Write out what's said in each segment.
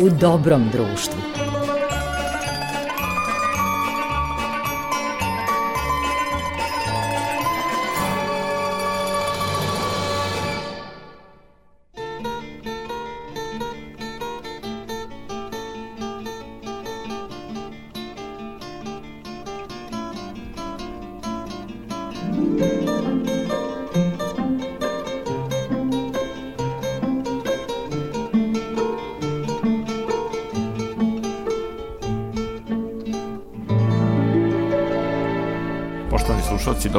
u dobrom društvu.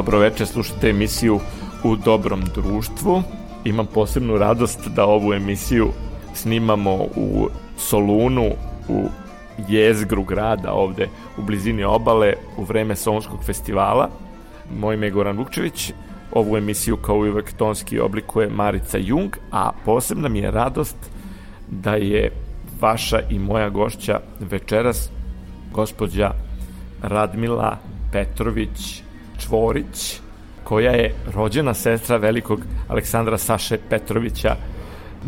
Dobroveče, slušate emisiju U dobrom društvu. Imam posebnu radost da ovu emisiju snimamo u Solunu, u jezgru grada ovde u blizini obale u vreme Solunskog festivala. Moj ime je Goran Vukčević, ovu emisiju kao i uvek tonski oblikuje Marica Jung, a posebna mi je radost da je vaša i moja gošća večeras gospođa Radmila Petrović Čvorić, koja je rođena sestra velikog Aleksandra Saše Petrovića,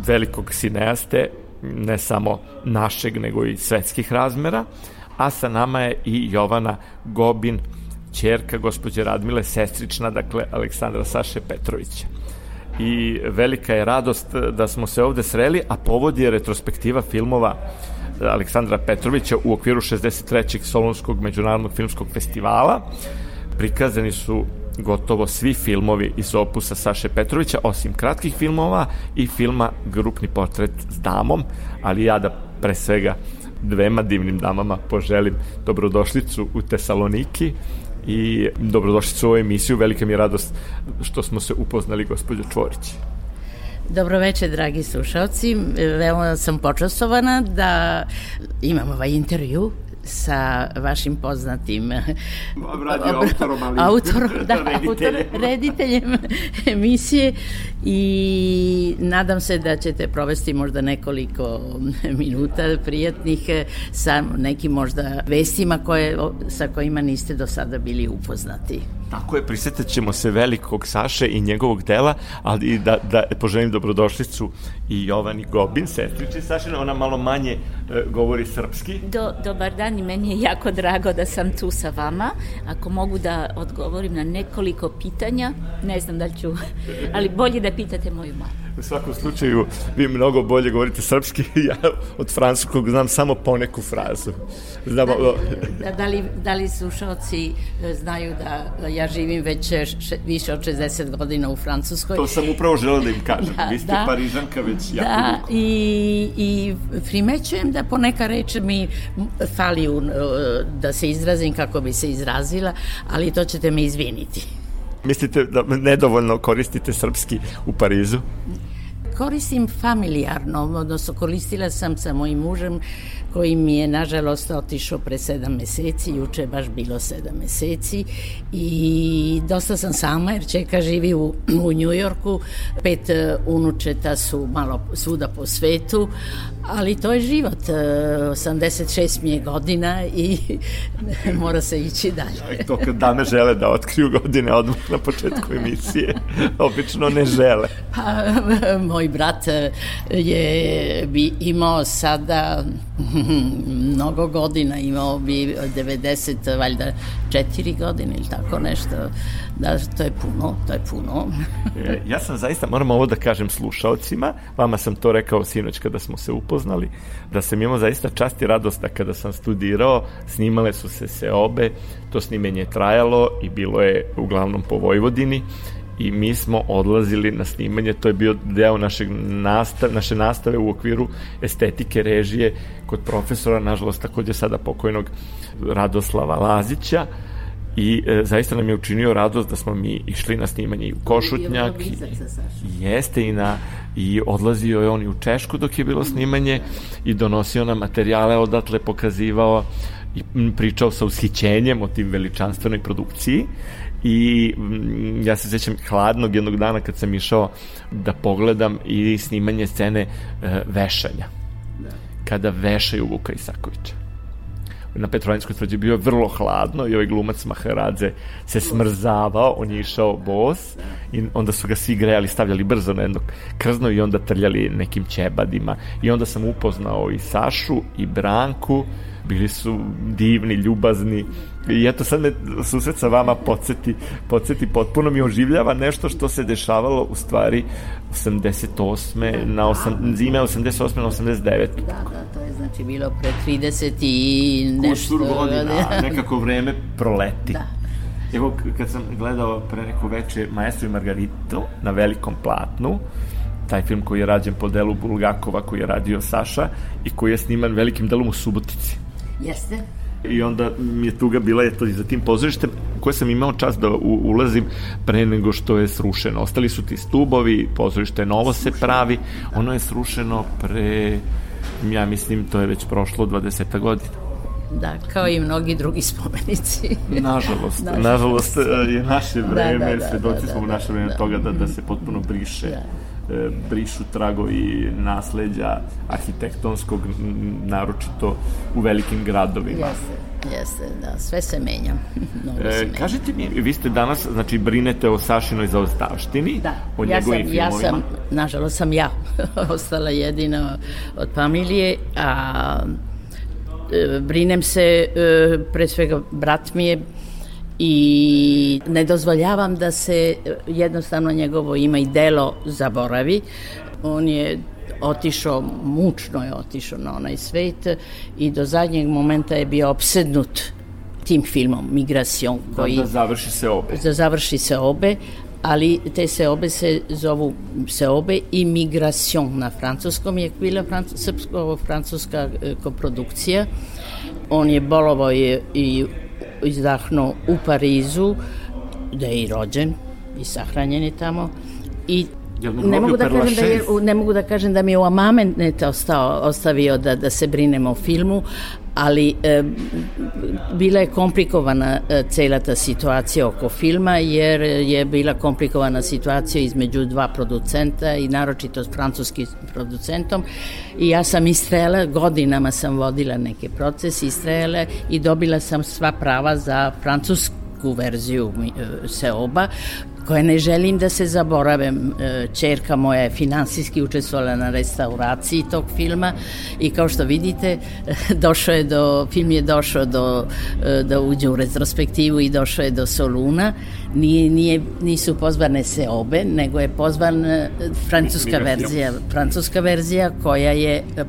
velikog sineaste, ne samo našeg, nego i svetskih razmera, a sa nama je i Jovana Gobin, čerka gospođe Radmile, sestrična, dakle, Aleksandra Saše Petrovića. I velika je radost da smo se ovde sreli, a povod je retrospektiva filmova Aleksandra Petrovića u okviru 63. Solunskog međunarodnog filmskog festivala prikazani su gotovo svi filmovi iz opusa Saše Petrovića, osim kratkih filmova i filma Grupni portret s damom, ali ja da pre svega dvema divnim damama poželim dobrodošlicu u Tesaloniki i dobrodošlicu u ovu emisiju. Velika mi je radost što smo se upoznali, gospođo Čvorić. Dobroveče, dragi slušalci. Veoma sam počastovana da imam ovaj intervju sa vašim poznatim Radio autorom, ali autorom, da, rediteljem. Autor, rediteljem emisije i nadam se da ćete provesti možda nekoliko minuta prijatnih sa nekim možda vestima koje, sa kojima niste do sada bili upoznati. Tako je, prisetat ćemo se velikog Saše i njegovog dela, ali da, da poželim dobrodošlicu i Jovani Gobin, sestriče Sašina, ona malo manje e, govori srpski. Do, dobar dan i meni je jako drago da sam tu sa vama. Ako mogu da odgovorim na nekoliko pitanja, ne znam da ću, ali bolje da pitate moju mamu. U svakom slučaju, vi mnogo bolje govorite srpski, ja od francuskog znam samo poneku frazu. Znam, da, li, da, da, li, da li slušalci e, znaju da ja živim već še, više od 60 godina u Francuskoj? To sam upravo želeo da im kažem. Da, vi ste da, parižanka već jako da, dugo. I, i primećujem da poneka reč mi fali u, da se izrazim kako bi se izrazila, ali to ćete me izviniti. Mislite da nedovoljno koristite srpski u Parizu? Koristim familijarno, odnosno koristila sam sa mojim mužem koji mi je nažalost otišao pre sedam meseci, juče je baš bilo sedam meseci i dosta sam sama jer čeka živi u, u Njujorku, pet e, unučeta su malo svuda po svetu, ali to je život, 86 e, mi je godina i mora se ići dalje. I to kad dame žele da otkriju godine odmah na početku emisije, obično ne žele. Pa, moj brat je bi imao sada mnogo godina, imao bi 90, valjda 4 godine ili tako nešto. Da, to je puno, to je puno. E, ja sam zaista, moram ovo da kažem slušalcima, vama sam to rekao sinoć kada smo se upoznali, da sam imao zaista čast i radost da kada sam studirao, snimale su se obe, to snimenje je trajalo i bilo je uglavnom po Vojvodini i mi smo odlazili na snimanje, to je bio deo našeg nastav, naše nastave u okviru estetike režije kod profesora, nažalost takođe sada pokojnog Radoslava Lazića. I e, zaista nam je učinio radost da smo mi išli na snimanje i u Košutnjak i, jeste i na i odlazio je on i u Češku dok je bilo snimanje i donosio nam materijale odatle pokazivao i pričao sa ushićenjem o tim veličanstvenoj produkciji i mm, ja se sećam hladnog jednog dana kad sam išao da pogledam i snimanje scene e, vešanja. Da. Kada vešaju Vuka Isakovića. na Petrovinskoj tvrđi bio vrlo hladno i ovaj glumac Maharadze se smrzavao, on je išao bos i onda su ga svi grejali, stavljali brzo na jedno krzno i onda trljali nekim ćebadima i onda sam upoznao i Sašu i Branku bili su divni, ljubazni i eto sad me susret sa vama podsjeti, podsjeti potpuno mi oživljava nešto što se dešavalo u stvari 88. na osam, zime 88. na 89. Da, da, to je znači bilo pre 30 i nešto. Kusur godina, nekako vreme proleti. Da. Evo, kad sam gledao pre neko veče Maestro i Margarito na velikom platnu, taj film koji je rađen po delu Bulgakova, koji je radio Saša i koji je sniman velikim delom u Subotici. Jeste. I onda mi je tuga bila eto i za tim pozorištem koje sam imao čas da u, ulazim pre nego što je srušeno. Ostali su ti stubovi, pozorište novo se pravi, ono je srušeno pre, ja mislim, to je već prošlo 20 godina. Da, kao i mnogi drugi spomenici. nažalost, nažalost, nažalost je naše vreme, da, da, da, svedoci da, da, smo u naše vreme da, toga da, da se potpuno briše. Da brišu tragovi nasleđa arhitektonskog, naročito u velikim gradovima. Jeste, jeste, da, sve se menja. e, se menja. Kažete mi, vi ste danas, znači, brinete o Sašinoj zaostavštini, da. o ja njegovim sam, filmovima? Ja sam, nažalost sam ja ostala jedina od familije, a e, brinem se, e, pre svega brat mi je i ne dozvoljavam da se jednostavno njegovo ime i delo zaboravi. On je otišao, mučno je otišao na onaj svet i do zadnjeg momenta je bio obsednut tim filmom Migration da, koji da, da završi se obe. Da završi se obe, ali te se obe se zovu se obe i Migration na francuskom je bila srpsko-francuska e, koprodukcija. On je bolovao je i izdahnuo u Parizu, da je i rođen i sahranjen je tamo. I ne mogu da kažem da je, ne mogu da kažem da mi je u Amamenet ostao, ostavio da, da se brinemo o filmu, ali e, bila je komplikovana e, cela ta situacija oko filma jer je bila komplikovana situacija između dva producenta i naročito s francuskim producentom. I ja sam istrela, godinama sam vodila neke procese, istrela i dobila sam sva prava za francusku verziju e, Seoba koje ne želim da se zaborave. Čerka moja je finansijski učestvovala na restauraciji tog filma i kao što vidite, došao je do, film je došao do, e, da uđe u retrospektivu i došao je do Soluna. Nije, nije, nisu pozvane se obe, nego je pozvan e, francuska verzija, francuska verzija koja je e,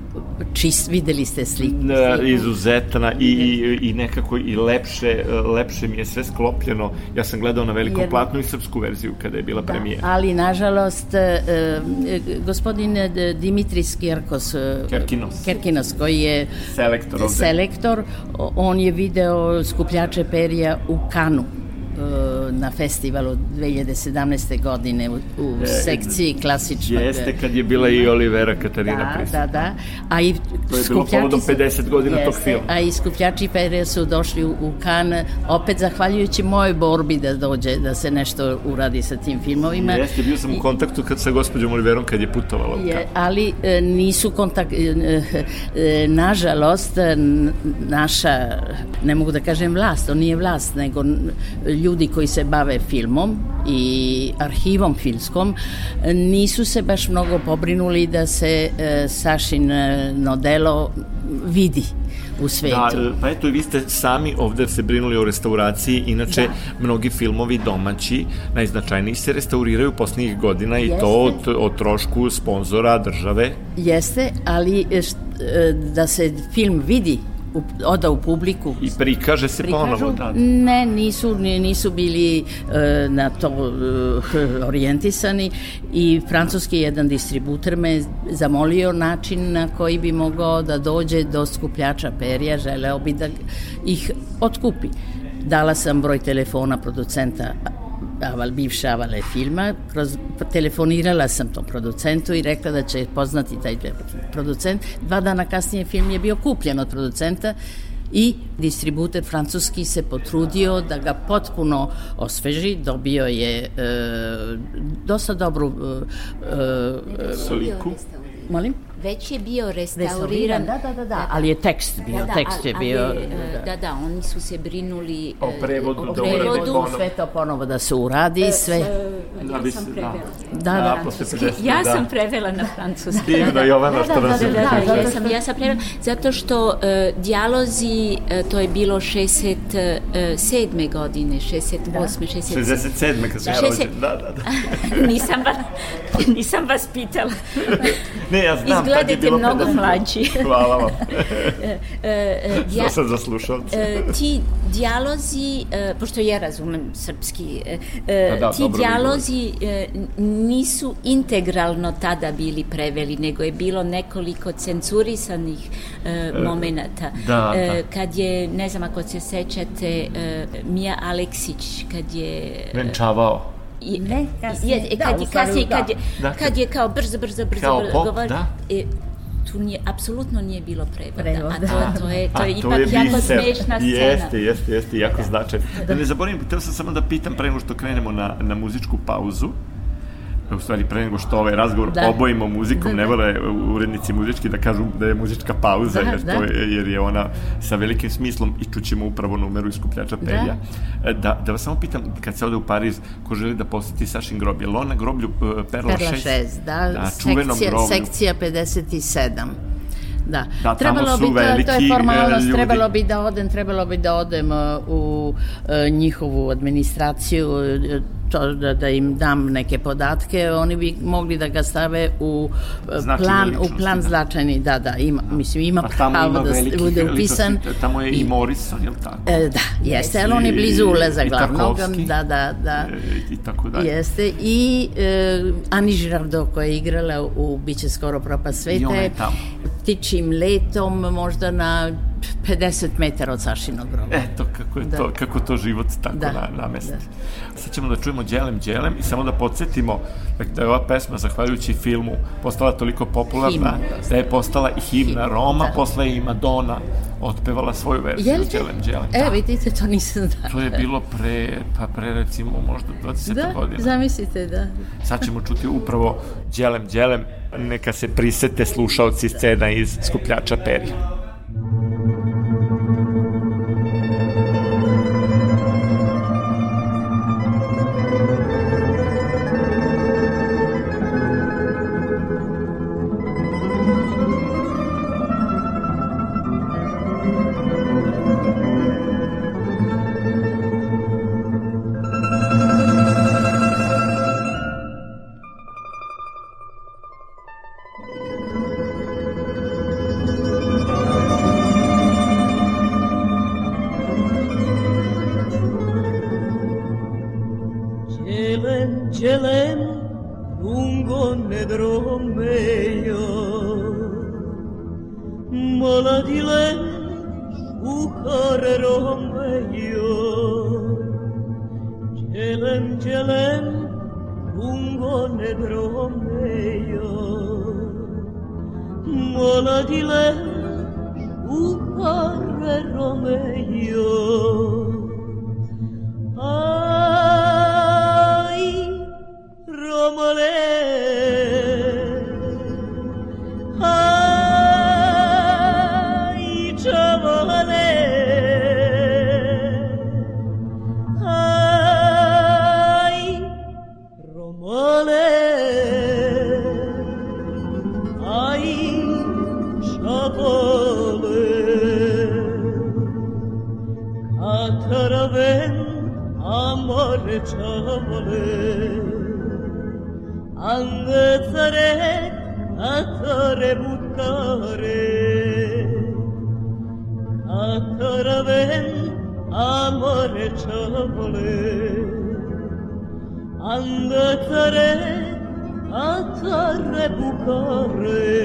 čist, videli ste sliku. Izuzetna i, i, i nekako i lepše, lepše mi je sve sklopljeno. Ja sam gledao na velikom Jer... platnu i srpsku verziju kada je bila da, premijera. Ali, nažalost, e, e, gospodin Dimitris Kjerkos, Kerkinos. Kerkinos, koji je selektor, ovde. selektor, on je video skupljače perija u Kanu E, na festivalu 2017. godine u, u e, sekciji klasičnog... Jeste, kad je bila i Olivera Katarina da, Pris. Da, da, a i To je bilo povodom 50 godina jeste, tog filma. A i skupljači pere su došli u, u Kan, opet zahvaljujući mojoj borbi da dođe, da se nešto uradi sa tim filmovima. Jeste, bio sam u kontaktu kad, sa gospođom Oliverom kad je putovala u Kan. Je, ali e, nisu kontakt... E, e, nažalost, naša, ne mogu da kažem vlast, on nije vlast, nego ljudi koji se bave filmom i arhivom filmskom nisu se baš mnogo pobrinuli da se e, Sašin e, delo vidi u svetu. Da, pa eto, vi ste sami ovde se brinuli o restauraciji, inače da. mnogi filmovi domaći, najznačajniji se restauriraju poslednjih godina i Jeste. to od, od trošku sponzora države. Jeste, ali e, da se film vidi oda u publiku. I prikaže se prikažu, ponovo, da. Ne, nisu, nisu bili e, na to e, orijentisani i francuski jedan distributer me zamolio način na koji bi mogao da dođe do skupljača perija, želeo bi da ih otkupi. Dala sam broj telefona producenta aval, bivše avale filma, kroz, telefonirala sam tom producentu i rekla da će poznati taj producent. Dva dana kasnije film je bio kupljen od producenta i distributer francuski se potrudio da ga potpuno osveži, dobio je e, dosta dobru e, e, Soliku Molim? Već je bio restauriran. Da, da, da, da, ali je tekst bio, da, da, tekst je bio. Ali, da, da, da, oni su se brinuli o prevodu, o da prevodu. sve to ponovo da se uradi, sve. Da, ja sam prevela. Da, da. posle 50, Ja da. sam prevela na francuski. Divno, Jovana, što nam se Da, da, priča. ja sam, ja sam prevela, zato što uh, dijalozi, uh, to je bilo 67. godine, 68. 67. 67. kad sam ja Da. rođen. Da, da, da. nisam, vas, nisam vas pitala. Ne, ja znam, Izgledate mnogo 50. mlađi. Hvala vam. E, e, Što sam za slušalce? e, ti dijalozi, e, pošto ja razumem srpski, e, e, Pa da, ti dijalozi e, nisu integralno tada bili preveli, nego je bilo nekoliko cenzurisanih e, momenata. da, E, da. Kad je, ne znam ako se sećate, e, Mija Aleksić, kad je... Venčavao. Je, Ne, kasnije. je, Da, kad, je, stvari, kasnije, da. kad, je, Da, kad kad- je kao brzo, brzo, brzo, Kao brzo pop, govori, da. e, tu nije, apsolutno nije bilo prevoda, Prevoda. a to, to je, to je A, ipak jako biser. smešna scena. Jeste, jeste, jeste, jako značajno. Da ne zaboravim, htio sam samo da pitam pre nego što krenemo na, na muzičku pauzu, u stvari pre nego što ovaj razgovor Da. obojimo muzikom, Da, ne da. vole urednici muzički da kažu da je muzička pauza, Da, jer, da. To je, jer je ona sa velikim smislom i čućemo upravo numeru iskupljača perja. E, Da, da vas samo pitam, kad se ode u Pariz, ko želi da poseti Sašin grob, je li on na groblju uh, Perla 6? Perla 6, da, da sekcija, groblju. sekcija 57. Da. Da, tamo trebalo su bi, to, to je formalnost, e, ljudi. trebalo bi da odem, trebalo bi da odem e, u e, njihovu administraciju, e, to, da, da im dam neke podatke, oni bi mogli da ga stave u e, Značajne plan, u plan da. značajni, da, da, ima, mislim, ima pravo ima da bude upisan. ličnosti, Tamo je i Morrison, je li tako? E, da, jeste, ali on je I- blizu ulaza i glavnog, da, da, da. E, I tako dalje. Jeste, i e, Ani Žirardo koja je igrala u Biće skoro propast I sveta ona je letom možda na 50 metara od Sašinog groba. Eto, kako je Da. to, kako to život tako Da, na, namesti. Sad ćemo da čujemo Đelem Đelem i samo da podsjetimo dakle, da je ova pesma, zahvaljujući filmu, postala toliko popularna Himna. da je postala i himna Himna, Roma, da. posle je i Madonna otpevala svoju verziju Jel te? Đelem Đelem. E, Da. vidite, to nisam znala. To je bilo pre, pa pre recimo možda 20 Da, godina. zamislite, da. Sad ćemo čuti upravo Đelem Đelem, neka se prisete slušaoci scena iz Skupljača perja. rain.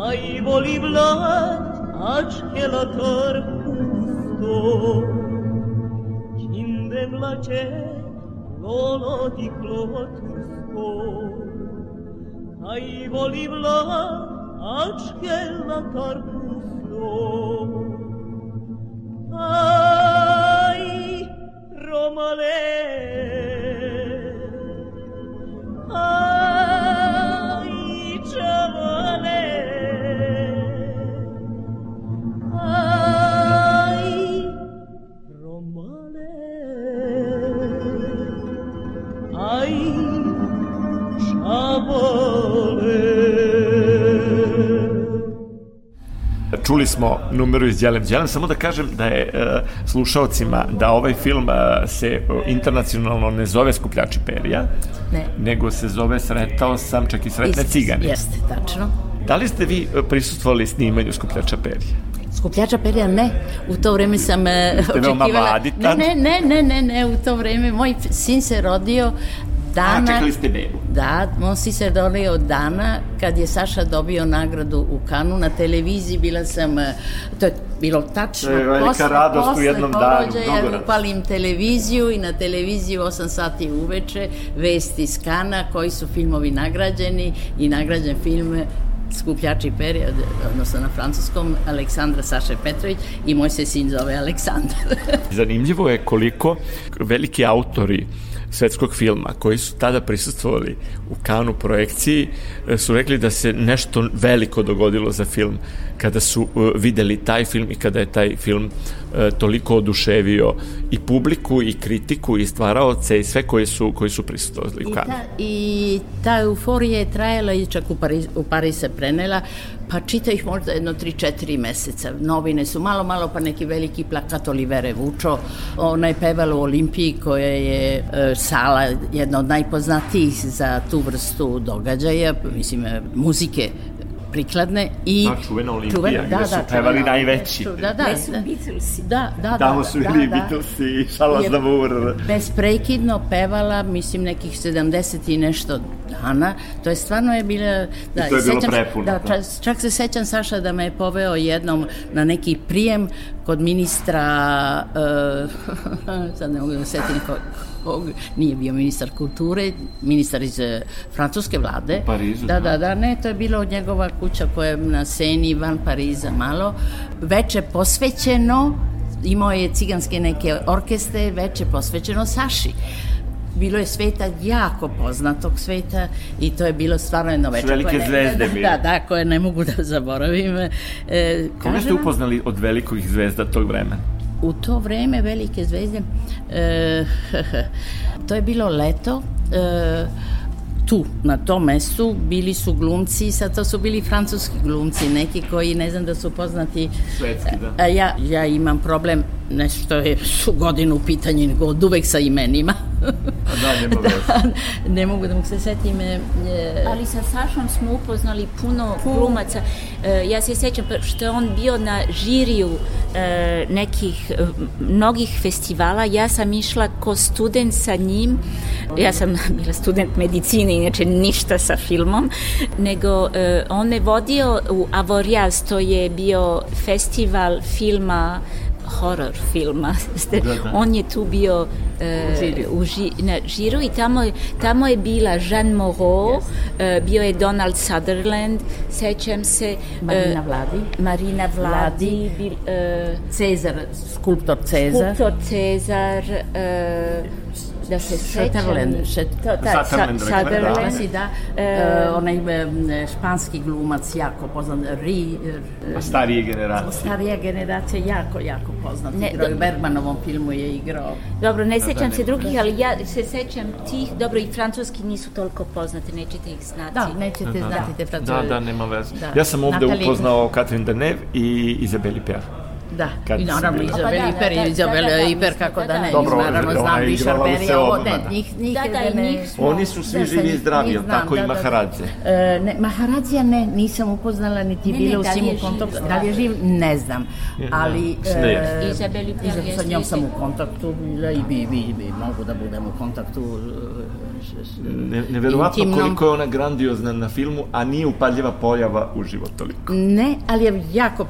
ai boliblat acelator pusto. Cindem la ce lolo di clotusto ai boliblat acelator pusto. Ai romale Čuli smo numeru iz Đelem Đelem, samo da kažem da je e, slušaocima da ovaj film e, se internacionalno ne zove Skupljači perija, Ne. nego se zove Sretao sam čak i sretne Ist- cigane. Jeste, tačno. Da li ste vi e, prisustvovali snimanju Skupljača perija? Skupljača perja ne, u to vreme sam e, očekivala... ne, ne, ne, ne, ne, u to vreme moj sin se rodio dana... A, čekali ste bebu. Da, on si se rodio dana kad je Saša dobio nagradu u Kanu na televiziji, bila sam, e, to je bilo tačno, To je velika radost u jednom danu, radost. upalim televiziju i na televiziji u 8 sati uveče vesti iz Kana, koji su filmovi nagrađeni i nagrađen film Skupljači perija, odnosno na francuskom, Aleksandra Saše Petrović i moj se sin zove Aleksandar. Zanimljivo je koliko veliki autori svetskog filma koji su tada prisustvovali u kanu projekciji e, su rekli da se nešto veliko dogodilo za film kada su e, videli taj film i kada je taj film e, toliko oduševio i publiku i kritiku i stvaraoce i sve koji su, koji su prisustvovali u I kanu. ta, I ta euforija je trajala i čak u Pariz, u Pariz se prenela, pa čita ih možda jedno 3-4 meseca. Novine su malo, malo, pa neki veliki plakat Olivere Vučo. Ona je pevala u Olimpiji koja je e, sala jedna od najpoznatijih za tu vrstu događaja, mislim, e, muzike prikladne i Da, čuvena Olimpija, gde su čuvena pevali Olimpija. najveći. Da, da, Gde su da. Beatlesi? Da, da, da. Tamo su da, bili da. Beatlesi i Šalas Je- Davur. Besprekidno pevala, mislim, nekih 70 i nešto dana. To je stvarno je bila... Da, I to je bilo sećam se- prepuno, Da, da. čak, čak se sećam, Saša, da me je poveo jednom na neki prijem kod ministra... Uh, sad ne mogu da se setim ko, kog, nije bio ministar kulture, ministar iz eh, francuske vlade. U Parizu, Da, da. da, ne, to je bilo njegova kuća koja je na Seni, van Pariza malo. Veče posvećeno, imao je ciganske neke orkestre, veče posvećeno Saši. Bilo je sveta jako poznatog sveta i to je bilo stvarno jedno veče. velike koje ne- zvezde bile. da, da, koje ne mogu da zaboravim. E, Koga ste upoznali od velikih zvezda tog vremena? U to vreme velike zvezde e, to je bilo leto e, tu, na tom mestu, bili su glumci, sad to su bili francuski glumci, neki koji ne znam da su poznati. Švedski, da. A ja, ja imam problem, nešto je su godinu u pitanju, nego od uvek sa imenima. A da, nema veze. ne mogu da mu se setim. E, Ali sa Sašom smo upoznali puno glumaca. E, ja se sjećam pa što je on bio na žiriju e, nekih, e, mnogih festivala. Ja sam išla ko student sa njim. Ja sam bila student medicine, inače ništa sa filmom. Nego e, on me vodio u Avoriaz, to je bio festival filma horror filma. Da, da. On je tu bio uh, u ži, na žiru i tamo, tamo je bila Jean Moreau, yes. uh, bio je Donald Sutherland, sećam se... Marina Vladi. Marina Vladi. Bil, Cezar, skulptor Cezar. Skulptor Cezar. Da se Sutherland, da, Sutherland, Sutherland, da, da uh, onaj španski glumac jako poznat, Ri, uh, starije generacije. Starija generacija jako, jako poznat ne, igrao. U Bergmanovom filmu je igrao. Dobro, ne sećam da, se drugih, ali ja se sećam tih, dobro i francuski nisu toliko poznate, nećete ih znati. Da, nećete Aha. znati te francuske. Da, da, nema veze. Da. Ja sam ovde upoznao Katrin Deneuve i Izabeli Pierre. Da, Kad i naravno Izabel pa, Iper, da, da, Izabel da, da, Iper, kako da ne, Dobro, naravno znam Richard Berry, ovo, ne, njih, njih, da, da, ne, Oni su svi živi i zdravi, tako i Maharadze. E, ne, Maharadze ne, nisam upoznala, niti bila u simu kontaktu, da li je živ, ne znam, ali Izabel Iper, sa njom sam u kontaktu bila i bi, bi, bi, mogu da budem u kontaktu ne, neverovatno intimnom. koliko je ona grandiozna na filmu, a nije upadljiva pojava u život toliko. Ne, ali je jako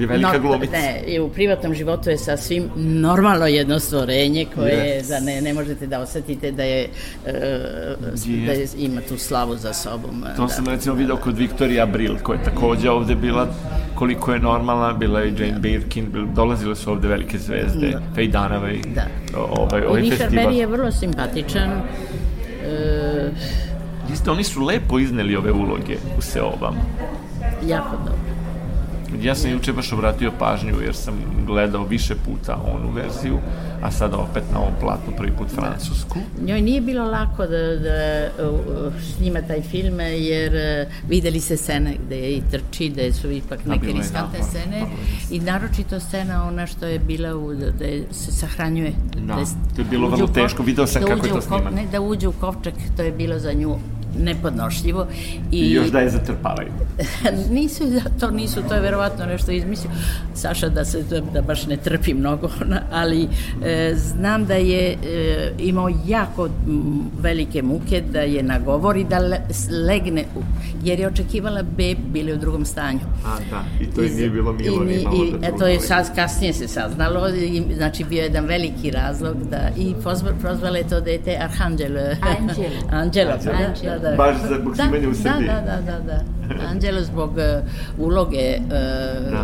je velika no, glumica. Ne, u privatnom životu je sasvim normalno jedno stvorenje koje yes. da ne, ne možete da osetite da je, uh, da je, ima tu slavu za sobom. To da, sam recimo video kod Viktorija Abril, koja je takođe ovde bila koliko je normalna, bila je Jane da. Birkin, dolazile su ovde velike zvezde, da. Faye Dunaway, da. ovaj, ovaj I festival. I je vrlo simpatičan. Uh, Jeste, oni su lepo izneli ove uloge u Seobama. Jako dobro. Ja sam juče baš obratio pažnju jer sam gledao više puta onu verziju, a sada opet na ovom platnu prvi put francusku. Njoj nije bilo lako da, da snima taj film jer uh, videli se scene gde je i trči, da su ipak da, neke riskantne scene i naročito scena ona što je bila u, da, da se sahranjuje. Da, da to je bilo vrlo teško, video sam da kako je to snimano. Ne, da uđe u kovčak, to je bilo za nju nepodnošljivo. I, I još da je zatrpavaju. nisu, to nisu, to je verovatno nešto izmislio. Saša da se da, da baš ne trpi mnogo, ali e, znam da je e, imao jako velike muke da je nagovori da le, legne, jer je očekivala beb bili u drugom stanju. A, da, i to je nije bilo milo i, i, i, da to je sad, kasnije se saznalo, i, znači bio je jedan veliki razlog da, i prozvale to dete Arhangelo. Anđelo. Anđelo, da, da, da. Baš za bušivanje da, u Srbiji. Da, da, da, da. Anđelo zbog uh, uloge uh, da,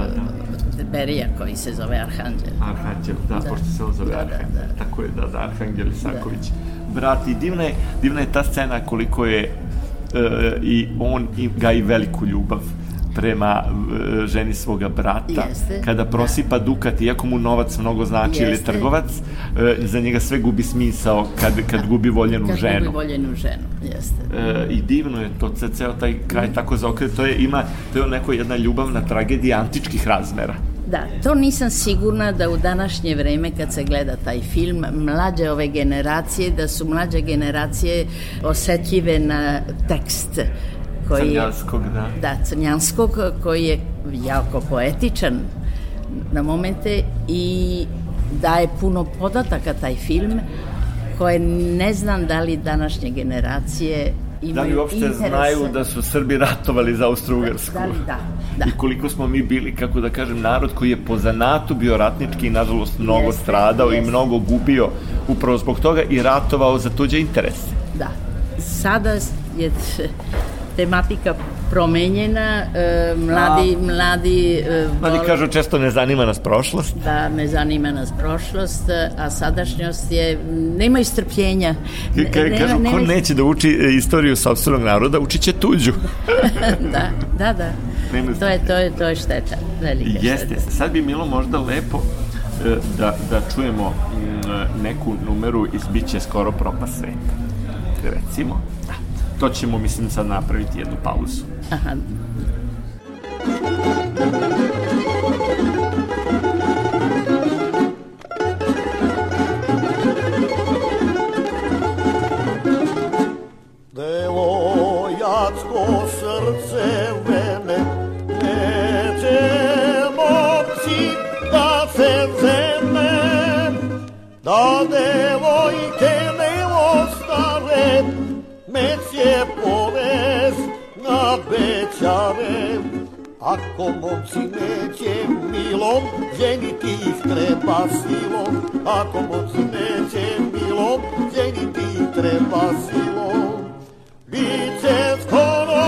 da. Berija koji se zove Arhanđel. Arhanđel, da, da, pošto se on zove da, da Arhanđel. Da, da. Tako je, da, da, Arhanđel Isaković. Da. Brat, i divna je, divna je ta scena koliko je uh, i on ga i veliku ljubav prema uh, ženi svoga brata, Jeste, kada prosipa da. dukat, iako mu novac mnogo znači Jeste. ili trgovac, uh, za njega sve gubi smisao kad, kad gubi voljenu kad ženu. Kad gubi voljenu ženu, jeste. Uh, I divno je to, ceo taj kraj mm. tako zaokret, to je, ima, to je neko jedna ljubavna tragedija antičkih razmera. Da, to nisam sigurna da u današnje vreme kad se gleda taj film, mlađe ove generacije, da su mlađe generacije osetljive na tekst koji Crnjanskog, da. Da, Crnjanskog, koji je jako poetičan na momente i daje puno podataka taj film, koje ne znam da li današnje generacije imaju Da li uopšte interese. znaju da su Srbi ratovali za Austro-Ugarsku? Da, da, da. I koliko smo mi bili, kako da kažem, narod koji je po zanatu bio ratnički i nažalost mnogo jeste, stradao jeste. i mnogo gubio upravo zbog toga i ratovao za tuđe interese. Da. Sada je tematika promenjena, e, mladi, a, mladi... E, mladi kažu često ne zanima nas prošlost. Da, ne zanima nas prošlost, a sadašnjost je, nema istrpljenja. Ne, Ka, nema, kažu, nema, ko neće da uči e, istoriju sobstvenog naroda, učit će tuđu. da, da, da. Nema to, je, to, je, to je šteta, velika Jeste, šteta. sad bi bilo možda lepo e, da, da čujemo neku numeru iz Biće skoro propast sveta. Recimo to ćemo, mislim, sad napraviti jednu pauzu. Aha. Ako momci neće milom, ženiti ih treba silom. Ako momci neće milom, ženiti ih treba silom. Biće skoro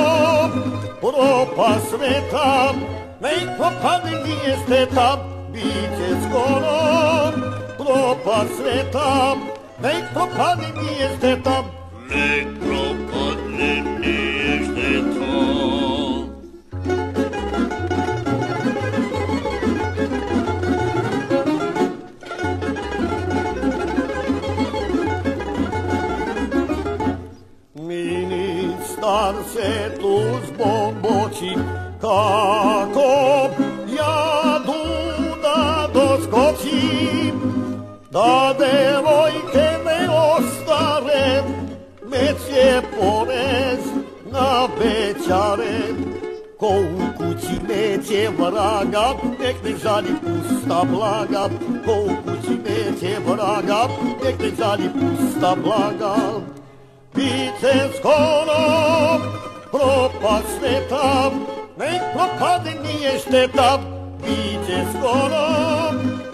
propa sveta, nek propadne nije steta. Biće skoro propa sveta, nek propadne nije steta. Nek propadne nije se tužbom boći kako ja da doskočim da devojke ne ostare meće porez na bećare. Ko u kući neće vraga nek ne žali pusta blaga. Ko u kući neće vraga nek ne žali pusta blaga. Biće skoro propast sveta, nek propade nije šteta. Biće skoro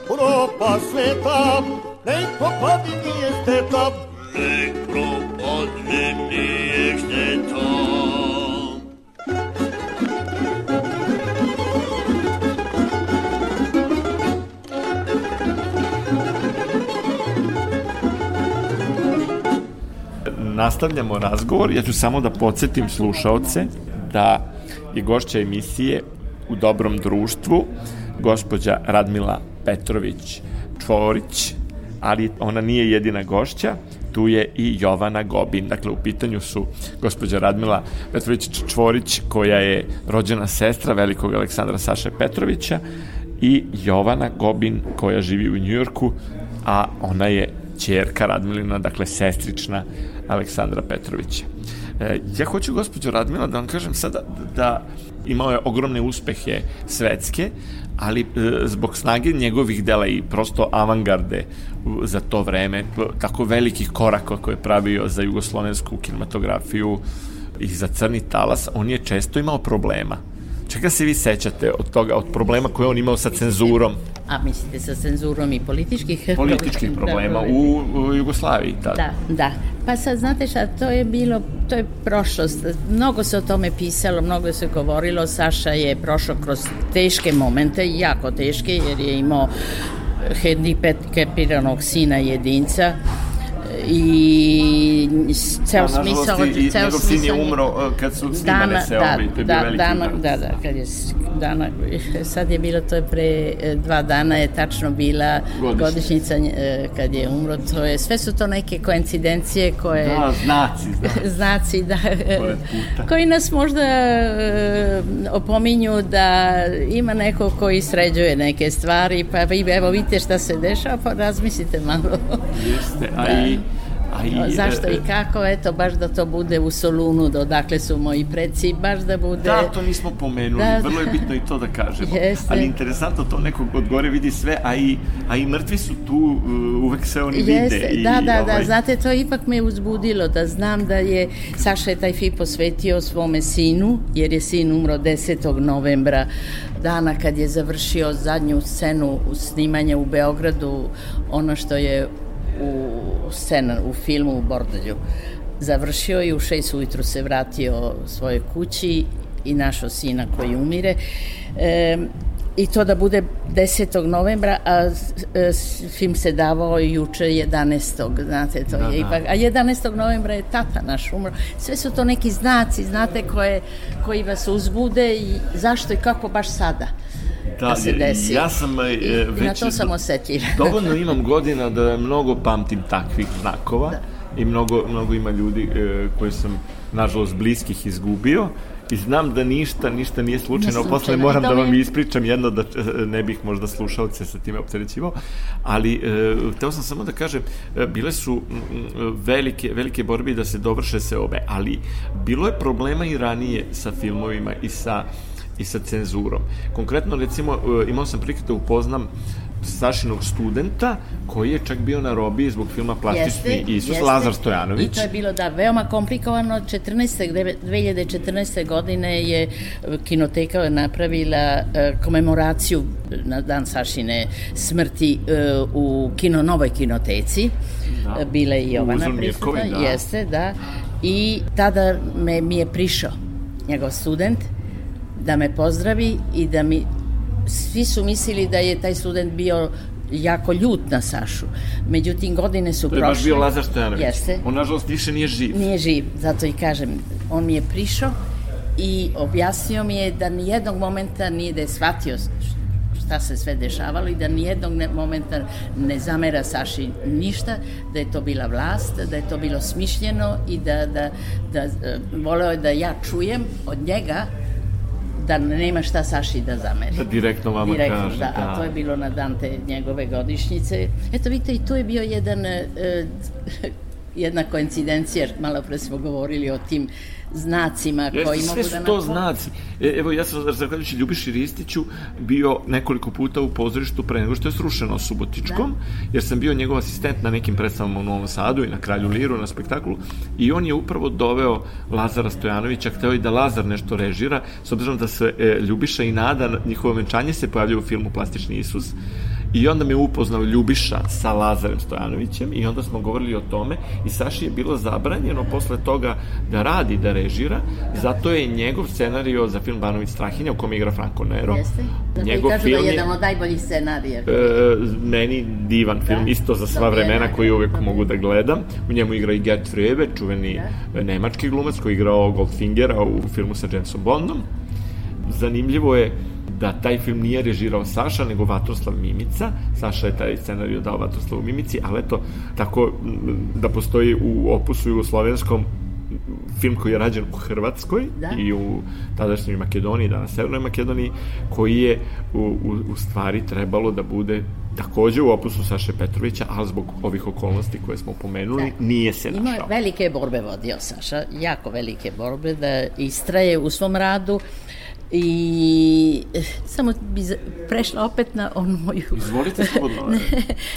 propast sveta, nek propade nije šteta. Nek propadne nije šteta. Nastavljamo razgovor. Ja ću samo da podsjetim slušaoce da je gošća emisije u dobrom društvu gospođa Radmila Petrović Čvorić, ali ona nije jedina gošća, tu je i Jovana Gobin. Dakle, u pitanju su gospođa Radmila Petrović Čvorić, koja je rođena sestra velikog Aleksandra Saše Petrovića i Jovana Gobin, koja živi u Njujorku, a ona je čerka Radmilina, dakle sestrična Aleksandra Petrovića. E, ja hoću, gospođo Radmila, da vam kažem sada da imao je ogromne uspehe svetske, ali e, zbog snage njegovih dela i prosto avangarde za to vreme, tako velikih koraka koje je pravio za jugoslovensku kinematografiju i za crni talas, on je često imao problema. Čega se vi sećate od toga, od problema koje on imao sa cenzurom? A mislite sa cenzurom i političkih Političkih problema u, u Jugoslaviji tada. Da, da. Pa sad, znate šta, to je bilo, to je prošlost. Mnogo se o tome pisalo, mnogo se govorilo. Saša je prošao kroz teške momente, jako teške, jer je imao hendikepiranog sina jedinca i ceo Da, smisao... i, ceo njegov sin je umro uh, kad su snimane dana, se da, ovi, to je bio da, veliki dana, udarac. da, da, kad je dana, sad je bilo, to je pre e, dva dana je tačno bila Godišnjica. godišnjica e, kad je umro, to je, sve su to neke koincidencije koje... Da, znaci, znaci. znaci da, koji nas možda e, opominju da ima neko koji sređuje neke stvari, pa vi evo vidite šta se dešava, pa razmislite malo. Jeste, a Da. i... A i Zašto e, i kako, eto, baš da to bude u Solunu, do odakle su moji preci, baš da bude... Da, to nismo pomenuli, Da, vrlo je da. bitno i to da kažemo. Jeste. Ali interesantno to nekog od gore vidi sve, a i, a i mrtvi su tu, uh, uvek se oni vide. Jeste, i, da, da, ovaj, da, znate, to ipak me uzbudilo da znam da je Saša je taj film posvetio svome sinu, jer je sin umro 10. novembra, dana kad je završio zadnju scenu snimanja u Beogradu, ono što je u scena u filmu u Bordolju. Završio i u šest ujutru se vratio svojoj kući i našao sina koji umire. E, I to da bude 10. novembra, a e, film se davao juče 11. Znate, to je ipak... A 11. novembra je tata naš umro. Sve su to neki znaci, znate, koje, koji vas uzbude i zašto i kako baš sada da, se desi. Ja sam e, I, već... I na to sam osetljiva. Dovoljno imam godina da mnogo pamtim takvih znakova Da. i mnogo, mnogo ima ljudi e, koje sam, nažalost, bliskih izgubio i znam da ništa, ništa nije slučajno. slučajno. Posle moram da vam ispričam jedno da e, ne bih možda slušalce sa time opterećivao, ali e, teo sam samo da kažem, bile su velike, velike borbe da se dovrše se obe, ali bilo je problema i ranije sa filmovima i sa i sa cenzurom. Konkretno, recimo, e, imao sam prilike da upoznam Sašinog studenta koji je čak bio na robiji zbog filma Plastični Isus, Lazar Stojanović. I to je bilo, da, veoma komplikovano. 14. 2014. godine je kinoteka napravila e, komemoraciju na dan Sašine smrti e, u kino, novoj kinoteci. Da. Bila je Jovana prisutna. Da. Jeste, da. I tada me, mi je prišao njegov student da me pozdravi i da mi svi su mislili da je taj student bio jako ljut na Sašu. Međutim, godine su prošle. To je baš bio Lazar Stojanović. Jeste. On, nažalost, više nije živ. Nije živ, zato i kažem. On mi je prišao i objasnio mi je da nijednog momenta nije da je shvatio šta se sve dešavalo i da nijednog momenta ne zamera Saši ništa, da je to bila vlast, da je to bilo smišljeno i da, da, da, da voleo je da ja čujem od njega da nema šta Saši da zameri. Da direktno vama direktno, kaže. Da, da, a to je bilo na dan te njegove godišnjice. Eto, vidite, i to je bio jedan, e, jedna koincidencija, malo pre smo govorili o tim znacima Jeste, koji mogu da... Sve su to znaci. E, evo, ja sam, zahvaljujući Ljubiši Ristiću, bio nekoliko puta u pozorištu pre nego što je srušeno Subotičkom, da. jer sam bio njegov asistent na nekim predstavama u Novom Sadu i na Kralju Liru, na spektaklu, i on je upravo doveo Lazara Stojanovića, hteo i da Lazar nešto režira, s obzirom da se e, Ljubiša i Nada, njihovo venčanje se pojavljaju u filmu Plastični Isus, I onda me upoznao Ljubiša sa Lazarem Stojanovićem i onda smo govorili o tome i Saši je bilo zabranjeno posle toga da radi, da režira, zato je njegov scenario za film Banović Strahinja u kome igra Franco Nero. Jeste. Zato njegov kažu film da je jedan od najboljih scenarija. E, meni divan film, da. isto za sva vremena koji uvek da. mogu da gledam. U njemu igra i Gert Frebe, čuveni da. nemački glumac koji igrao Goldfingera u filmu sa Jamesom Bondom. Zanimljivo je da taj film nije režirao Saša, nego Vatroslav Mimica. Saša je taj scenariju dao Vatroslavu Mimici, ali eto, tako da postoji u opusu jugoslovenskom film koji je rađen u Hrvatskoj da? i u tadašnjoj Makedoniji, danas Severnoj Makedoniji, koji je u, u, u stvari trebalo da bude takođe u opusu Saše Petrovića, ali zbog ovih okolnosti koje smo pomenuli, da. nije se našao. Ima velike borbe vodio Saša, jako velike borbe, da istraje u svom radu, I eh, samo bi prešla opet na onu moju... Izvolite slobodno.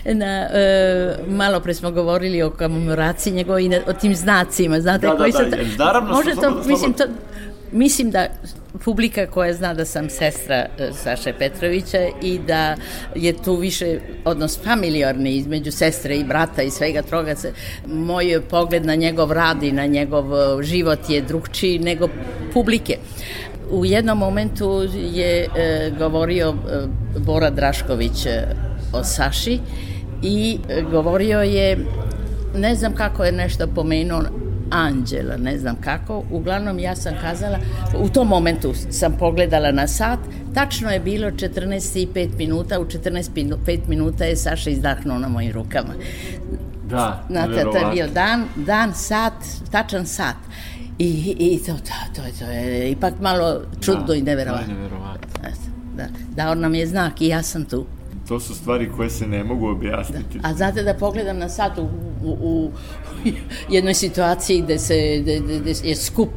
na, uh, malo pre smo govorili o komemoraciji njegovi, o tim znacima, znate, da, koji da, da, su... naravno, može to, mislim, to, mislim da publika koja zna da sam sestra uh, Saše Petrovića i da je tu više odnos familijarni između sestre i brata i svega toga se moj pogled na njegov rad i na njegov život je drugčiji nego publike u jednom momentu je e, govorio e, Bora Drašković e, o Saši i e, govorio je ne znam kako je nešto pomenuo Anđela, ne znam kako. Uglavnom ja sam kazala, u tom momentu sam pogledala na sat, tačno je bilo 14 i 5 minuta, u 14 5 minuta je Saša izdahnuo na mojim rukama. Da, Znate, to je bio dan, dan, sat, tačan sat. I, i to, to, to, to je ipak malo čudno da, i neverovatno. Da, da, da, on nam je znak i ja sam tu. To su stvari koje se ne mogu objasniti. Da. A znate da pogledam na sat u, u, u jednoj situaciji gde, se, gde, gde je skup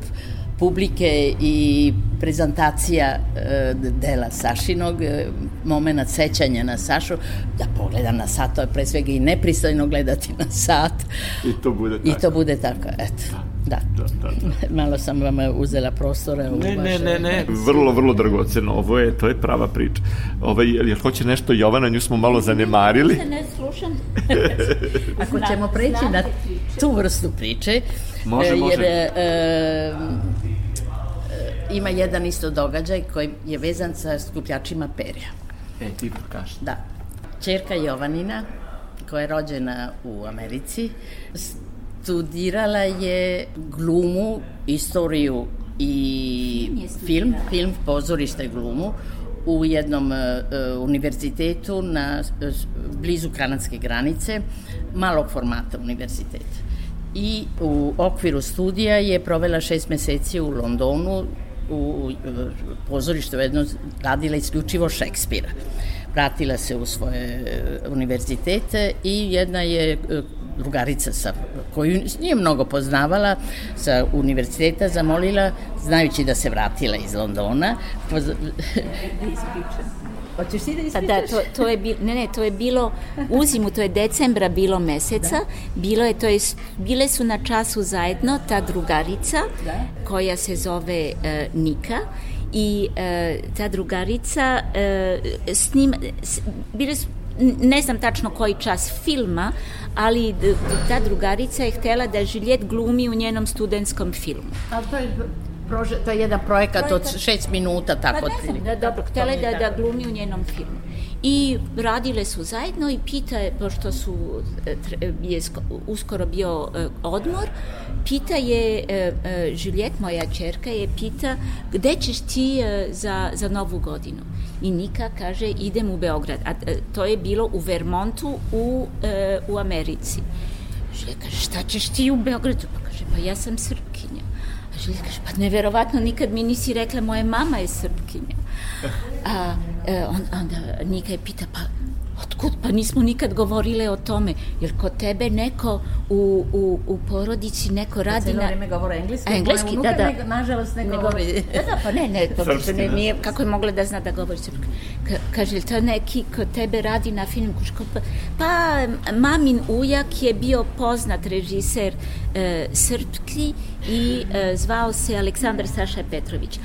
publike i prezentacija e, dela Sašinog, e, moment sećanja na Sašu, da pogledam na sat, to je pre svega i nepristojno gledati na sat. I to bude tako. I to bude tako, eto. Da. Da. da, da, da. Malo sam vam uzela prostora. U ne, vaše... ne, ne, ne. Vrlo, vrlo dragoceno. Ovo je, to je prava priča. Ovaj, jel hoće nešto Jovana, nju smo malo zanemarili. Ne, ne slušam. Ako ćemo preći na tu vrstu priče, može, jer može. E, e, ima jedan isto događaj koji je vezan sa skupljačima perja. E, ti kaš. Da. Čerka Jovanina, koja je rođena u Americi, studirala je glumu, istoriju i film, film, pozorište glumu u jednom uh, univerzitetu na uh, blizu kanadske granice, malog formata univerziteta. I u okviru studija je provela šest meseci u Londonu u, u pozorištu jedno radila isključivo Šekspira. Vratila se u svoje univerzitete i jedna je drugarica sa, koju nije mnogo poznavala sa univerziteta zamolila, znajući da se vratila iz Londona, poz... Hoćeš ti da Pa ispričaš? da, to, to je bilo, ne, ne, to je bilo, u zimu, to je decembra bilo meseca, bilo je, to je, bile su na času zajedno ta drugarica, koja se zove e, Nika, i e, ta drugarica e, s njim, s, bile su, ne znam tačno koji čas filma, ali ta drugarica je htela da Žiljet glumi u njenom studentskom filmu. Ali to je, prože, to je jedan projekat od šest minuta, tako Pa ne znam, da, dobro, htjela je da, da glumi u njenom filmu. I radile su zajedno i pita je, pošto su, e, tre- je sko- uskoro bio e, odmor, pita je, e, e, Juliet, moja čerka, je pita gde ćeš ti e, za, za novu godinu? I Nika kaže idem u Beograd, a e, to je bilo u Vermontu u, e, u Americi. Žilje kaže, šta ćeš ti u Beogradu? Pa kaže, pa ja sam Srpkinja. A Žilje kaže, pa neverovatno, nikad mi nisi rekla, moja mama je Srpkinja. A e, on, onda Nika je pita, pa otkud, pa nismo nikad govorile o tome, jer kod tebe neko u, u, u porodici, neko radi Cijelo na... vreme govore engleski, engleski, da, da. ne- nažalost ne Ne govori. Da, da, pa ne, ne, to ne, da. nije, kako je mogla da zna da govori srpski? Ka, kaže, to neki kod tebe radi na filmu? Kaže, "Ko Pa, pa mamin ujak je bio poznat režiser e, srpski i e, zvao se Aleksandar Saša Petrović.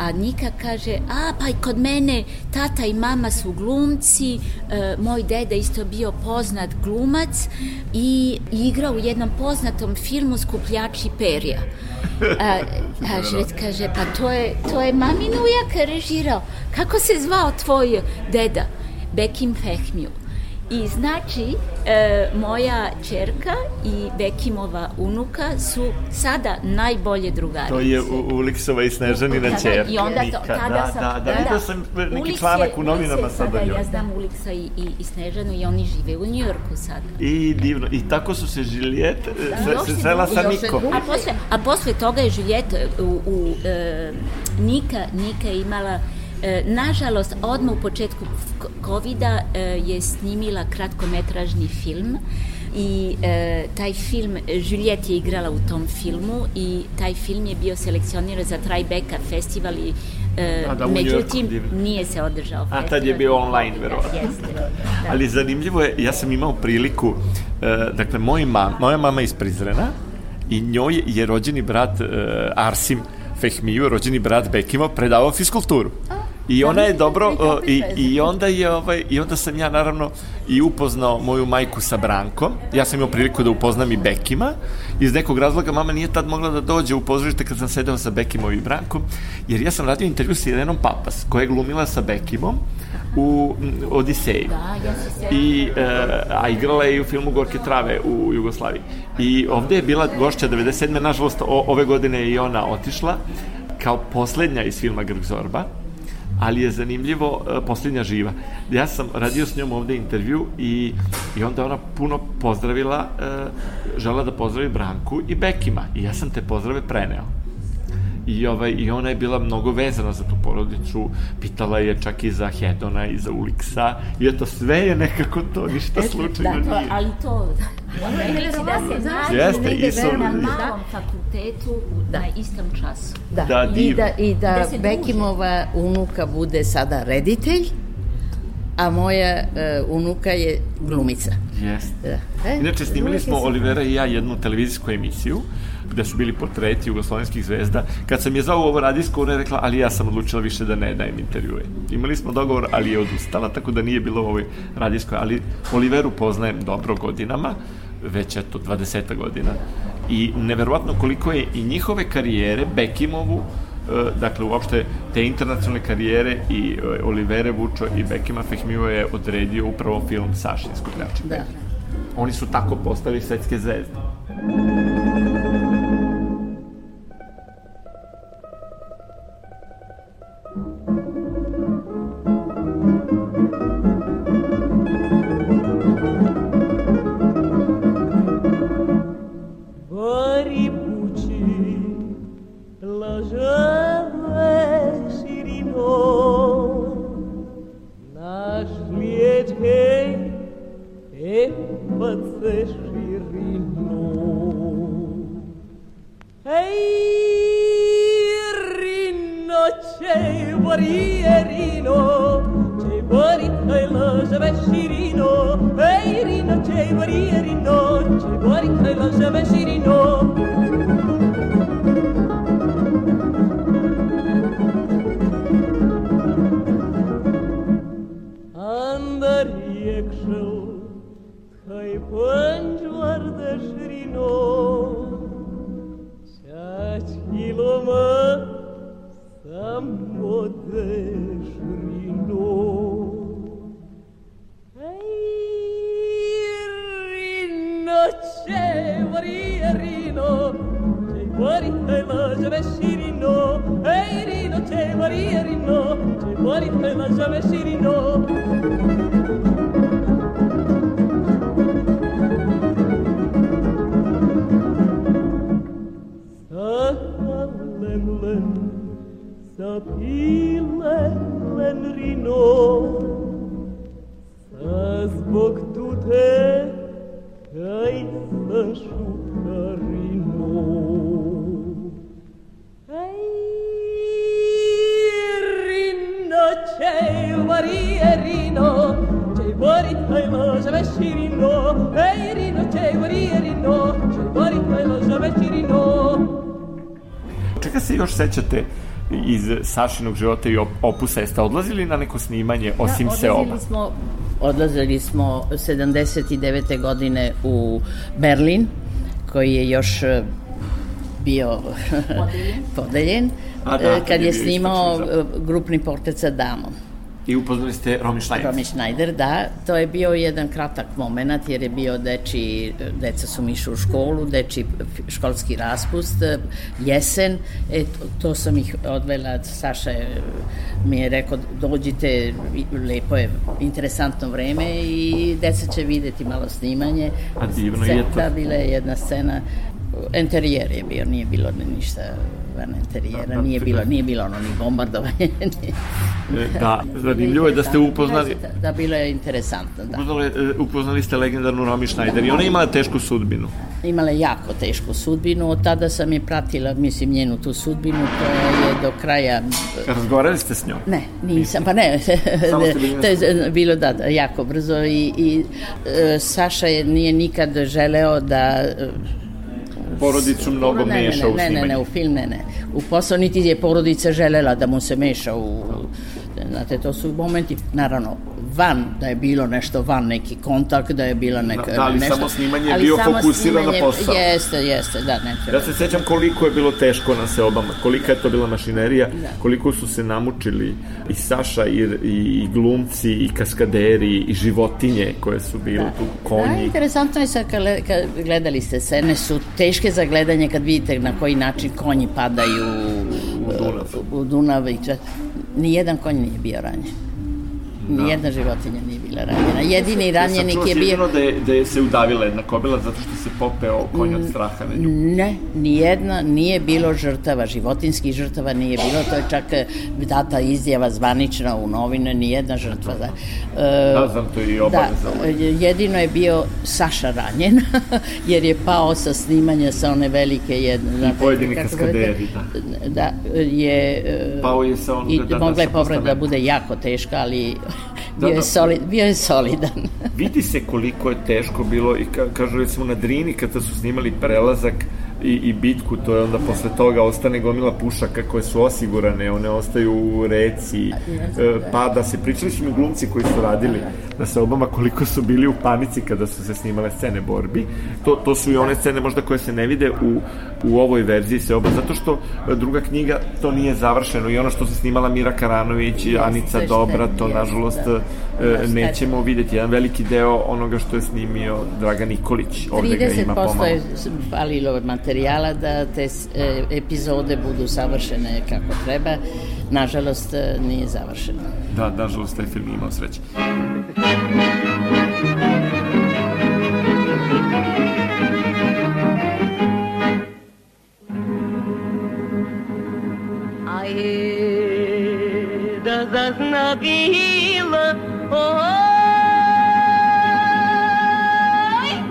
A Nika kaže, a pa i kod mene tata i mama su glumci, e, moj deda isto bio poznat glumac i igrao u jednom poznatom filmu Skupljači perja. A, a Žret kaže, pa to je, to je mamin ujak režirao. Kako se zvao tvoj deda? Bekim Fehmiju. I znači, e, moja čerka i Bekimova unuka su sada najbolje drugarice. To je u, Uliksova i Snežanina Da, da, čerka. I onda to, tada da, sam... da, da, vidio sam neki Uliks članak u novinama Uliks je sada. njoj. Ja znam Uliksa i, i, i Snežanu i oni žive u Njujorku sada. I divno. I tako su se Žiljet još se se sa Nikom. A posle, a posle toga je Žuljet u, u e, Nika, Nika imala E, nažalost, odmah u početku covida e, je snimila kratkometražni film i e, taj film, Juliet je igrala u tom filmu i taj film je bio selekcioniran za Tribeca festival i e, A da, Njujorku, međutim nije se održao A, tad je bio online, Da, verovatno. Jeste, da. Ali zanimljivo je, ja sam imao priliku, e, dakle, moj mam, moja mama je iz Prizrena i njoj je rođeni brat e, Arsim Fehmiju, rođeni brat Bekimo, predavao fiskulturu. I ona je dobro, i, i onda je ovaj, i onda sam ja naravno i upoznao moju majku sa Brankom. Ja sam imao priliku da upoznam i Bekima. Iz nekog razloga mama nije tad mogla da dođe u pozorište kad sam sedeo sa Bekimom i Brankom, jer ja sam radio intervju sa Irenom Papas, koja je glumila sa Bekimom u Odiseju. Da, ja se. I, e, a igrala je i u filmu Gorke trave u Jugoslaviji. I ovde je bila gošća 97. Nažalost, o, ove godine je i ona otišla kao poslednja iz filma Grg Zorba ali je zanimljivo e, poslednja živa. Ja sam radio s njom ovde intervju i, i onda ona puno pozdravila, e, žela da pozdravi Branku i Bekima i ja sam te pozdrave preneo. I, ovaj, I ona je bila mnogo vezana za tu porodicu, pitala je čak i za Hedona i za Uliksa, i eto sve je nekako to, ništa slučajno Da, to, nije. ali to, reći da se nađu Jeste, negde i su- na malom fakultetu na istom času. Da, Da, i da, i da Da. Bekimova unuka bude sada reditelj, a moja e, unuka je glumica. Jeste. Da. E, Inače, snimili smo je- Olivera i ja jednu televizijsku emisiju gde su bili portreti jugoslovenskih zvezda. Kad sam je zvao u ovo radijsko, ona je rekla, ali ja sam odlučila više da ne dajem intervjue. Imali smo dogovor, ali je odustala, tako da nije bilo u ovoj radijskoj. Ali Oliveru poznajem dobro godinama, već eto 20 godina. I neverovatno koliko je i njihove karijere, Bekimovu, e, dakle uopšte te internacionalne karijere i e, Olivere Vučo i Bekima Fehmiju je odredio upravo film Sašin Skupljači. Da. Oni su tako postali svetske zvezde. Baribuci, Sašinog života i op- opusa? Jeste odlazili na neko snimanje osim Da, se oba? smo, odlazili smo 79. godine u Berlin, koji je još e, bio podeljen, A da, e, kad je je snimao zapad. e, grupni portret sa damom. I upoznali ste Romy Schneider. Romy Schneider, da. To je bio jedan kratak moment jer je bio deči, deca su mi išli u školu, deči školski raspust, jesen, e, to, to sam ih odvela, Saša je, mi je rekao dođite, lepo je, interesantno vreme i deca će videti malo snimanje. A divno je to. Da, bila je jedna scena, interijer je bio, nije bilo ni ništa van interijera, Da, nije da. bilo, nije bilo ono ni bombardovanje. E, Da, zanimljivo je da ste upoznali, Da, da, bilo je interesantno, da. upoznali, e, upoznali ste legendarnu Romy Schneider i ona je imala tešku sudbinu. Imala je jako tešku sudbinu, od tada sam je pratila, mislim, njenu tu sudbinu, koja je do kraja... Razgovarali ste s njom? Ne, nisam, pa ne, Samo ste bili to je bilo da, da, jako brzo i, i e, Saša je, nije nikad želeo da Porodicu mnogo ne, ne, meša ne, u ne, snimanje. ne, ne, u film ne, ne. U posao niti je porodica želela da mu se meša u... Znate, to su momenti, naravno, van, da je bilo nešto van, neki kontakt, da je bila neka... Da, ali nešto, samo snimanje je bio samo fokusiran na posao. Jeste, jeste, da, ne treba. Ja se sećam koliko je bilo teško na seobama, kolika je to bila mašinerija, Da. koliko su se namučili i Saša i, i, i glumci i kaskaderi i životinje koje su bile tu, Da, konji. interesantno je sad kad, kad gledali ste scene, su teške za gledanje kad vidite na koji način konji padaju u Dunav. u Dunav i. Nijedan konj nije bio ranjen. Nijedna životinja nije bila ranjena. Jedini ranjenik je bio... sigurno da je, da je se udavila jedna kobila zato što se popeo konj od straha na nju. Ne, nijedna nije bilo žrtava, životinskih žrtava nije bilo, to je čak e, data izjava zvanična u novine, nijedna žrtva. Da, E, Da, znam, to je i obaveza. Da, jedino je bio Saša ranjen, jer je pao sa snimanja sa one velike jedne. znate, pojedini kaskaderi, zovete? Da, je... e, Pao je sa onoga, I da, da, mogla je povreda da bude jako teška, ali Da, bio, da. je solid, bio je solidan. Vidi se koliko je teško bilo i ka, kažu recimo na Drini kada su snimali prelazak i, i bitku, to je onda posle toga ostane gomila pušaka koje su osigurane, one ostaju u reci, e, pada se. Pričali su mi glumci koji su radili na sobama koliko su bili u panici kada su se snimale scene borbi. To, to su i one scene možda koje se ne vide u, u ovoj verziji seoba, zato što e, druga knjiga to nije završeno i ono što se snimala Mira Karanović i Anica Dobra, to nažalost da. e, Da, nećemo vidjeti. Jedan veliki deo onoga što je snimio Dragan Nikolić. Ovde ga ima 30% pomalo. je falilo od materijala da te e, epizode budu savršene kako treba. Nažalost, e, nije završeno. Da, nažalost, taj film je imao sreće. Ae, da zaznabila, oj,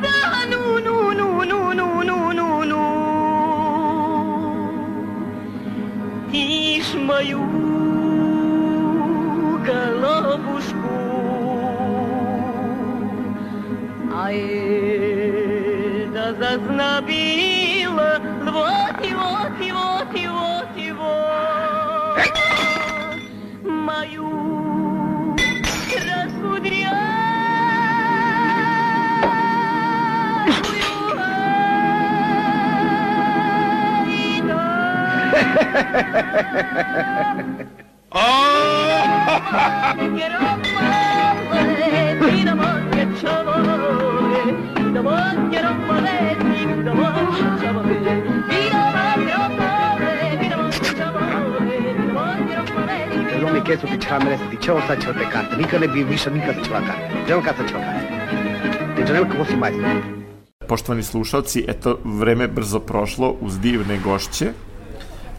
da зазнобило. Вот и вот и вот и вот и вот мою раскудряю. Quiero amarte, mi amor, que yo voy, meresti, ce lo sa ce te carte, mica ne bi više nikad carte. Želim kad se carte. Ne želim kako. Poštovani slušalci, eto, vreme brzo prošlo uz divne gošće,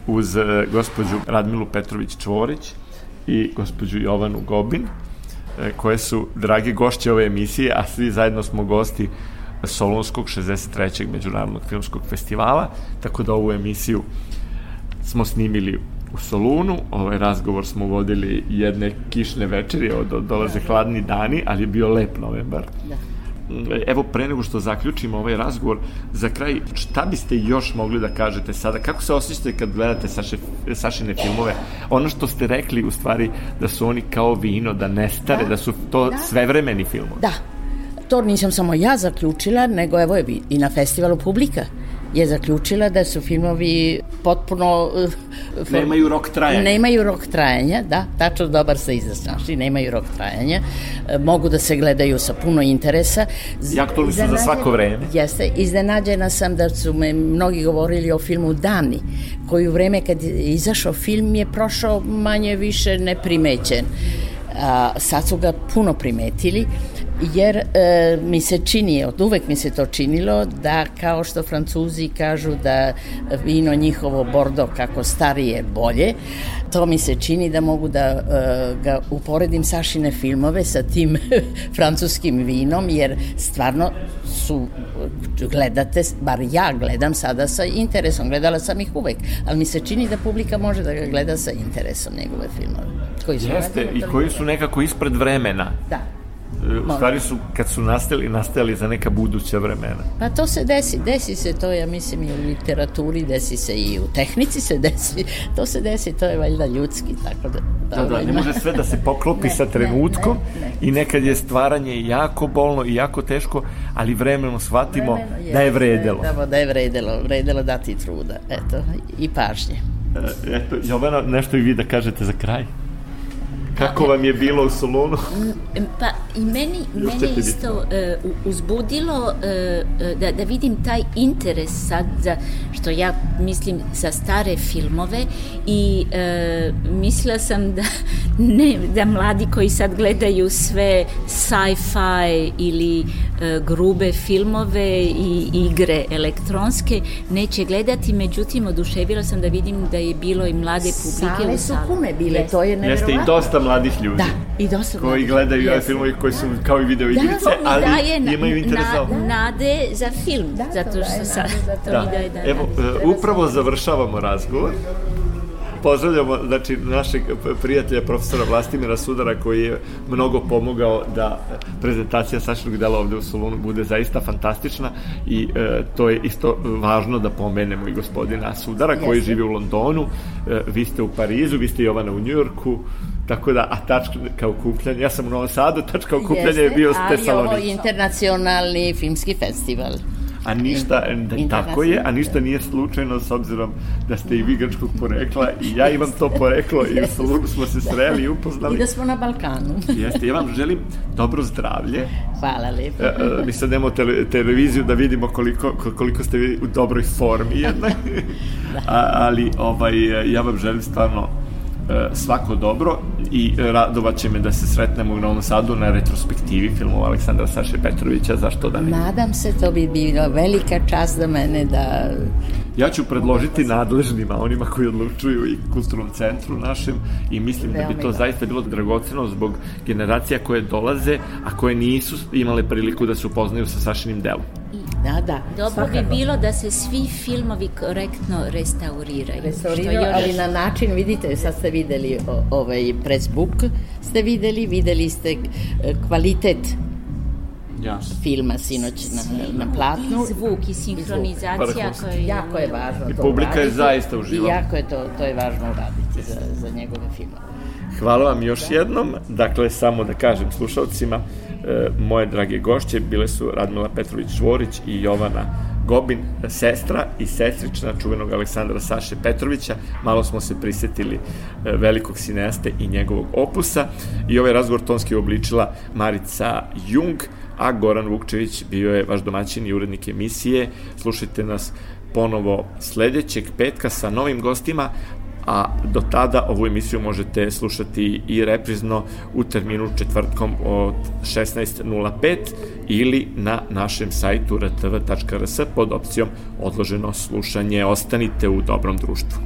uz e, gospođu Radmilu Petrović-Čvorić i gospođu Jovanu Gobin, e, koje su dragi gošće ove emisije, a svi zajedno smo gosti Solunskog 63. Međunarodnog filmskog festivala, tako da ovu emisiju smo snimili u Solunu, ovaj razgovor smo vodili jedne kišne večeri, od, dolaze hladni dani, ali je bio lep novembar. Da. Evo, pre nego što zaključimo ovaj razgovor, za kraj, šta biste još mogli da kažete sada? Kako se osjećate kad gledate Saše, Sašine filmove? Ono što ste rekli, u stvari, da su oni kao vino, da ne stare, da, da su to da. svevremeni filmovi. Da, to nisam samo ja zaključila, nego evo je i na festivalu publika je zaključila da su filmovi potpuno... Uh, nemaju rok trajanja. Nemaju rok trajanja, da, tačno dobar se izraznaš, nemaju rok trajanja. E, mogu da se gledaju sa puno interesa. I aktualni su za svako vreme. Jeste, iznenađena sam da su me mnogi govorili o filmu Dani, koji u vreme kad je izašao film je prošao manje više neprimećen. A, sad su ga puno primetili jer e, mi se čini, od uvek mi se to činilo, da kao što Francuzi kažu da vino njihovo bordo kako starije bolje, to mi se čini da mogu da e, ga uporedim Sašine filmove sa tim francuskim vinom, jer stvarno su, gledate, bar ja gledam sada sa interesom, gledala sam ih uvek, ali mi se čini da publika može da ga gleda sa interesom njegove filmove. Koji su Jeste, i koji su nekako ispred vremena. Da u stvari su, kad su nastali, nastali za neka buduća vremena. Pa to se desi, desi se to, ja mislim, i u literaturi, desi se i u tehnici se desi, to se desi, to je valjda ljudski, tako da... Da, da, ne može sve da se poklopi ne, sa trenutkom ne, ne, ne. i nekad je stvaranje jako bolno i jako teško, ali vremenom shvatimo vremeno je, da je vredelo. Da, da je vredelo, vredelo dati truda, eto, i pažnje. E, eto, Jovana, nešto i vi da kažete za kraj? Kako vam je bilo u Solunu? Pa i meni, mene isto uh, uzbudilo uh, da, da vidim taj interes sad za, što ja mislim za stare filmove i uh, mislila sam da ne, da mladi koji sad gledaju sve sci-fi ili uh, grube filmove i igre elektronske neće gledati, međutim oduševila sam da vidim da je bilo i mlade publike Sale u su pune bile, yes. to je nevjerovatno. Jeste i dosta mladih ljudi. Da, i dosta koji gledaju ove filmove koji su kao i video da, igrice, da, ali daje imaju interes za na, nade za film, da, zato što sad to da. mi daje da. Evo, uh, upravo završavamo razgovor pozdravljamo znači, našeg prijatelja profesora Vlastimira Sudara koji je mnogo pomogao da prezentacija Sašinog dela ovde u Solunu bude zaista fantastična i e, to je isto važno da pomenemo i gospodina Sudara koji Jeste. živi u Londonu, e, vi ste u Parizu, vi ste Jovana u Njujorku, Tako da, a tačka okupljanja, ja sam u Novom Sadu, tačka okupljanja je bio Tesalonica. Ali ovo je internacionalni filmski festival. A ništa, tako je, a ništa nije slučajno s obzirom da ste i vi grčkog porekla i ja imam to poreklo i u Solunu smo se sreli i upoznali. I da smo na Balkanu. Jeste, ja vam želim dobro zdravlje. Hvala lepo. E, e, mi sad nemamo tele, televiziju da vidimo koliko, koliko ste vi u dobroj formi jedna. da. A, ali ovaj, ja vam želim stvarno svako dobro i radovat će me da se sretnemo u Novom Sadu na retrospektivi filmova Aleksandra Saše Petrovića, zašto da ne? Nadam se, to bi bilo velika čast za mene da... Ja ću predložiti nadležnima, onima koji odlučuju i kulturnom centru našem i mislim da bi to zaista bilo dragoceno zbog generacija koje dolaze, a koje nisu imale priliku da se upoznaju sa Sašinim delom. Da, da. Dobro bi bilo da se svi filmovi korektno restauriraju. Restauriraju, ali na način, vidite, sad ste videli ovaj pressbook, ste videli, videli ste e, kvalitet Jasno. filma sinoć na, na platnu. I zvuk i sinhronizacija. Koja je... Jako je važno I publika je zaista uživala. I jako je to, to je važno uraditi za, za njegove filmove. Hvala vam još jednom. Dakle, samo da kažem slušalcima, moje drage gošće bile su Radmila Petrović-Čvorić i Jovana Gobin sestra i sestrična čuvenog Aleksandra Saše Petrovića. Malo smo se prisetili e, velikog sineste i njegovog opusa i ovaj razgovor tonski obličila Marica Jung, a Goran Vukčević bio je vaš domaćin i urednik emisije. Slušajte nas ponovo sledećeg petka sa novim gostima, a do tada ovu emisiju možete slušati i reprizno u terminu četvrtkom od 16.05 ili na našem sajtu rtv.rs pod opcijom odloženo slušanje. Ostanite u dobrom društvu.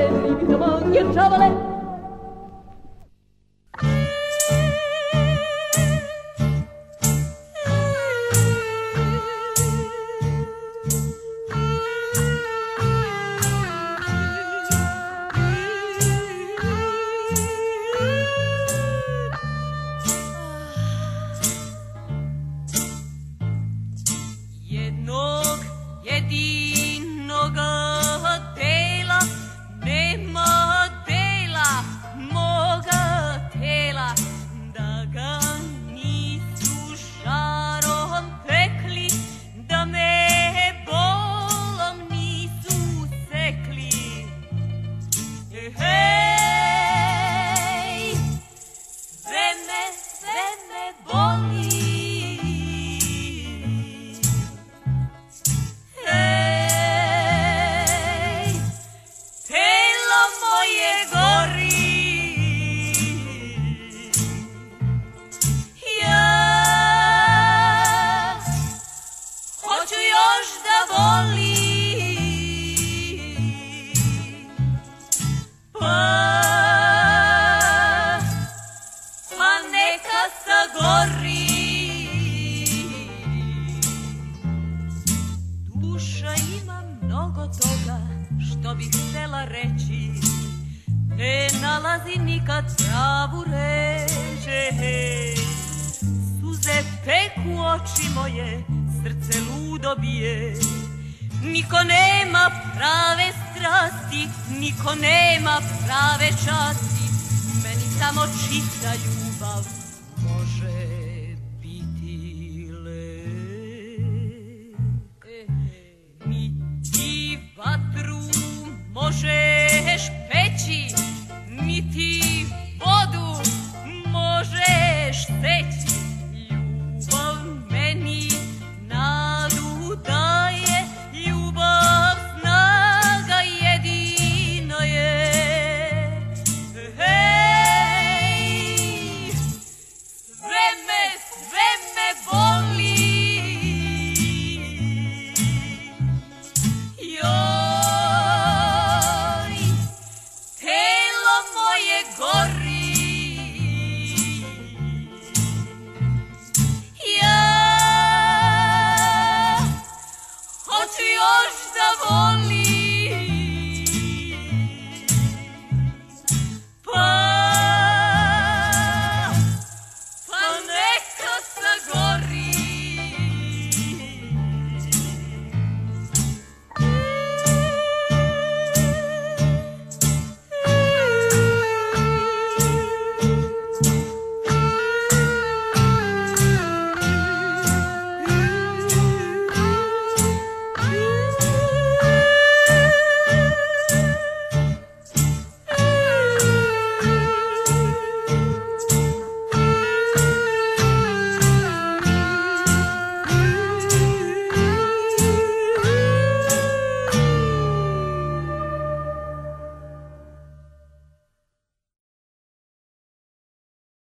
live, if you come you're trouble. Eh? samo čista ljubav može